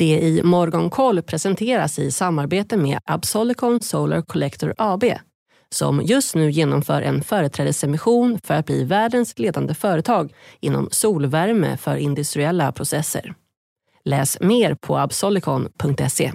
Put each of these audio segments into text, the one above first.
Det i Morgonkoll presenteras i samarbete med Absolicon Solar Collector AB som just nu genomför en företrädesemission för att bli världens ledande företag inom solvärme för industriella processer. Läs mer på absolicon.se.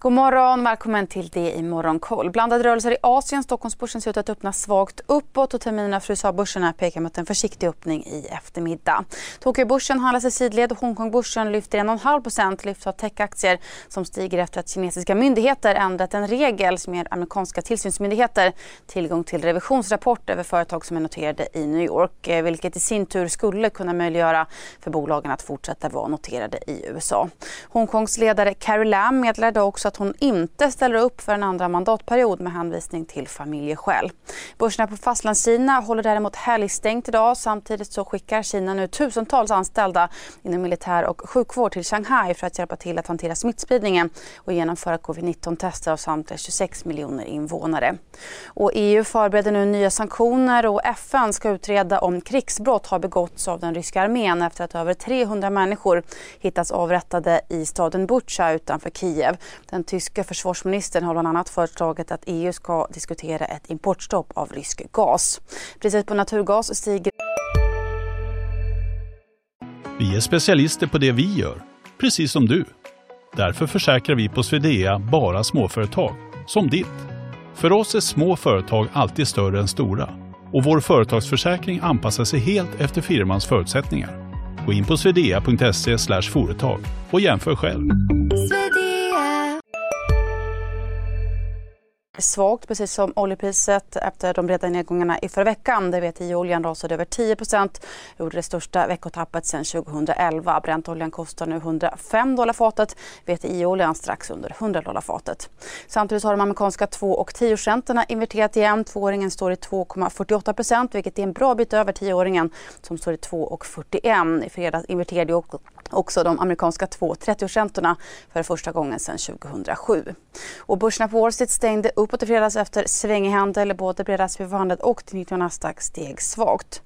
God morgon, välkommen till det i Morgonkoll. Blandade rörelser i Asien. Stockholmsbörsen ser ut att öppna svagt uppåt och terminerna för USA-börserna pekar mot en försiktig öppning i eftermiddag. Tokyobörsen handlas i sidled och Hongkongbörsen lyfter 1,5 lyft av techaktier som stiger efter att kinesiska myndigheter ändrat en regel som ger amerikanska tillsynsmyndigheter tillgång till revisionsrapport över företag som är noterade i New York, eh, vilket i sin tur skulle kunna möjliggöra för bolagen att fortsätta vara noterade i USA. Hongkongs ledare Carrie Lam meddelade också att hon inte ställer upp för en andra mandatperiod med hänvisning till familjeskäl. Börserna på Fastlandskina håller däremot helgstängt idag. Samtidigt så skickar Kina nu tusentals anställda inom militär och sjukvård till Shanghai för att hjälpa till att hantera smittspridningen och genomföra covid-19-tester av samtliga 26 miljoner invånare. Och EU förbereder nu nya sanktioner och FN ska utreda om krigsbrott har begåtts av den ryska armén efter att över 300 människor hittats avrättade i staden Butja utanför Kiev. Den den tyska försvarsministern har bland annat föreslagit att EU ska diskutera ett importstopp av rysk gas. Priset på naturgas stiger. Vi är specialister på det vi gör, precis som du. Därför försäkrar vi på Swedea bara småföretag, som ditt. För oss är små företag alltid större än stora och vår företagsförsäkring anpassar sig helt efter firmans förutsättningar. Gå in på swedea.se företag och jämför själv svagt, precis som oljepriset efter de breda nedgångarna i förra veckan. Där VTI-oljan rasade över 10 gjorde det största veckotappet sedan 2011. Brentoljan kostar nu 105 dollar fatet, VTI-oljan strax under 100 dollar fatet. Samtidigt har de amerikanska 2 och 10-räntorna inverterat igen. Tvååringen står i 2,48% vilket är en bra bit över tioåringen som står i 2,41. I fredags inverterade också de amerikanska 2,30-årsräntorna för första gången sedan 2007. Och börserna på Wall Street stängde uppåt i fredags efter svängig handel. Både breda S&P 500 och 90 Nasdaq steg svagt.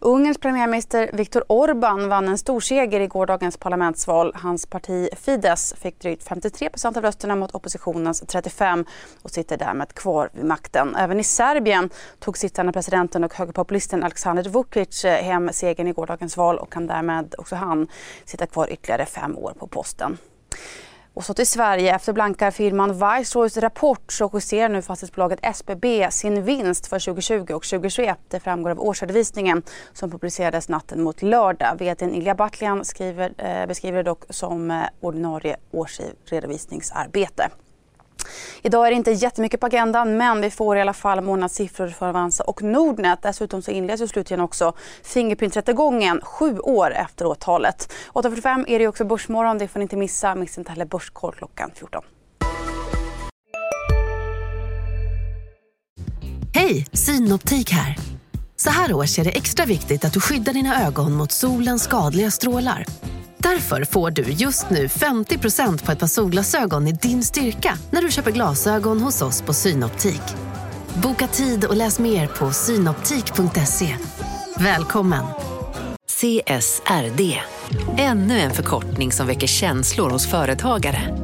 Ungerns premiärminister Viktor Orbán vann en stor seger i gårdagens parlamentsval. Hans parti Fidesz fick drygt 53% av rösterna mot oppositionens 35 och sitter därmed kvar vid makten. Även i Serbien tog sittande presidenten och högerpopulisten Aleksandr Vucic hem segern i gårdagens val och kan därmed också han sitta kvar ytterligare fem år på posten. Och så till Sverige. Efter blankarfirman Viceroys rapport så justerar nu fastighetsbolaget SBB sin vinst för 2020 och 2021. Det framgår av årsredovisningen som publicerades natten mot lördag. VD Ilja Batljan skriver, eh, beskriver det dock som eh, ordinarie årsredovisningsarbete. Idag är det inte jättemycket på agendan men vi får i alla fall månadssiffror för Avanza och Nordnet. Dessutom så inleds ju slutligen också Fingerprint-rättegången sju år efter åtalet. 8.45 är det också Börsmorgon, det får ni inte missa. Missa inte heller Börskoll klockan 14. Hej, Synoptik här. Så här års är det extra viktigt att du skyddar dina ögon mot solens skadliga strålar. Därför får du just nu 50% på ett par solglasögon i din styrka när du köper glasögon hos oss på Synoptik. Boka tid och läs mer på synoptik.se. Välkommen! CSRD, ännu en förkortning som väcker känslor hos företagare.